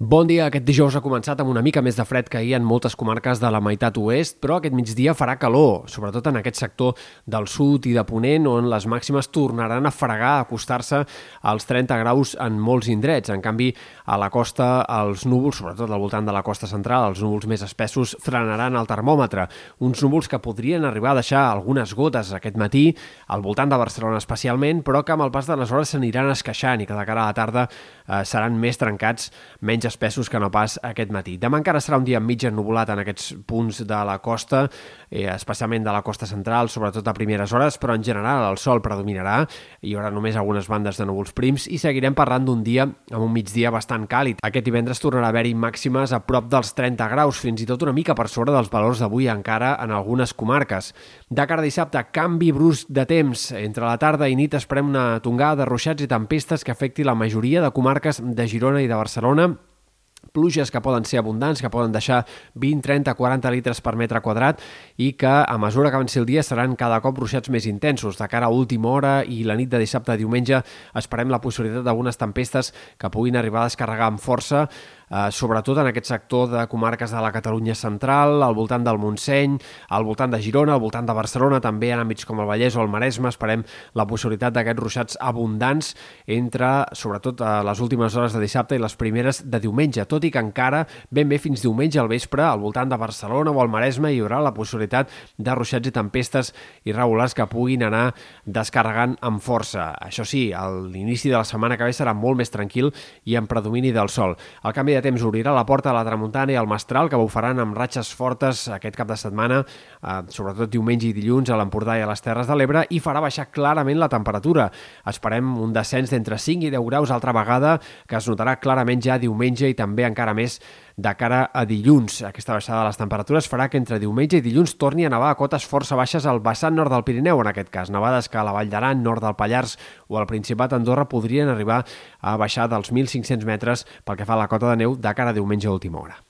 Bon dia. Aquest dijous ha començat amb una mica més de fred que ahir en moltes comarques de la meitat oest, però aquest migdia farà calor, sobretot en aquest sector del sud i de Ponent, on les màximes tornaran a fregar, a acostar-se als 30 graus en molts indrets. En canvi, a la costa, els núvols, sobretot al voltant de la costa central, els núvols més espessos, frenaran el termòmetre. Uns núvols que podrien arribar a deixar algunes gotes aquest matí, al voltant de Barcelona especialment, però que amb el pas de les hores s'aniran esqueixant i que de cara a la tarda eh, seran més trencats, menys menys espessos que no pas aquest matí. Demà encara serà un dia mig ennubulat en aquests punts de la costa, eh, especialment de la costa central, sobretot a primeres hores, però en general el sol predominarà, hi haurà només algunes bandes de núvols prims i seguirem parlant d'un dia amb un migdia bastant càlid. Aquest divendres tornarà a haver-hi màximes a prop dels 30 graus, fins i tot una mica per sobre dels valors d'avui encara en algunes comarques. De cara a dissabte, canvi brusc de temps. Entre la tarda i nit esperem una tongada de ruixats i tempestes que afecti la majoria de comarques de Girona i de Barcelona pluges que poden ser abundants, que poden deixar 20, 30, 40 litres per metre quadrat i que a mesura que avanci el dia seran cada cop ruixats més intensos. De cara a última hora i la nit de dissabte a diumenge esperem la possibilitat d'algunes tempestes que puguin arribar a descarregar amb força eh, sobretot en aquest sector de comarques de la Catalunya central, al voltant del Montseny, al voltant de Girona, al voltant de Barcelona, també en àmbits com el Vallès o el Maresme, esperem la possibilitat d'aquests ruixats abundants entre, sobretot, a les últimes hores de dissabte i les primeres de diumenge, tot i que encara ben bé fins diumenge al vespre, al voltant de Barcelona o al Maresme, hi haurà la possibilitat de ruixats i tempestes irregulars que puguin anar descarregant amb força. Això sí, l'inici de la setmana que ve serà molt més tranquil i en predomini del sol. El canvi de temps obrirà la porta a la tramuntana i al mestral, que bufaran amb ratxes fortes aquest cap de setmana, eh, sobretot diumenge i dilluns a l'Empordà i a les Terres de l'Ebre, i farà baixar clarament la temperatura. Esperem un descens d'entre 5 i 10 graus altra vegada, que es notarà clarament ja diumenge i també encara més de cara a dilluns. Aquesta baixada de les temperatures farà que entre diumenge i dilluns torni a nevar a cotes força baixes al vessant nord del Pirineu, en aquest cas. Nevades que a la Vall d'Aran, nord del Pallars o al Principat Andorra podrien arribar a baixar dels 1.500 metres pel que fa a la cota de neu de cara a diumenge a última hora.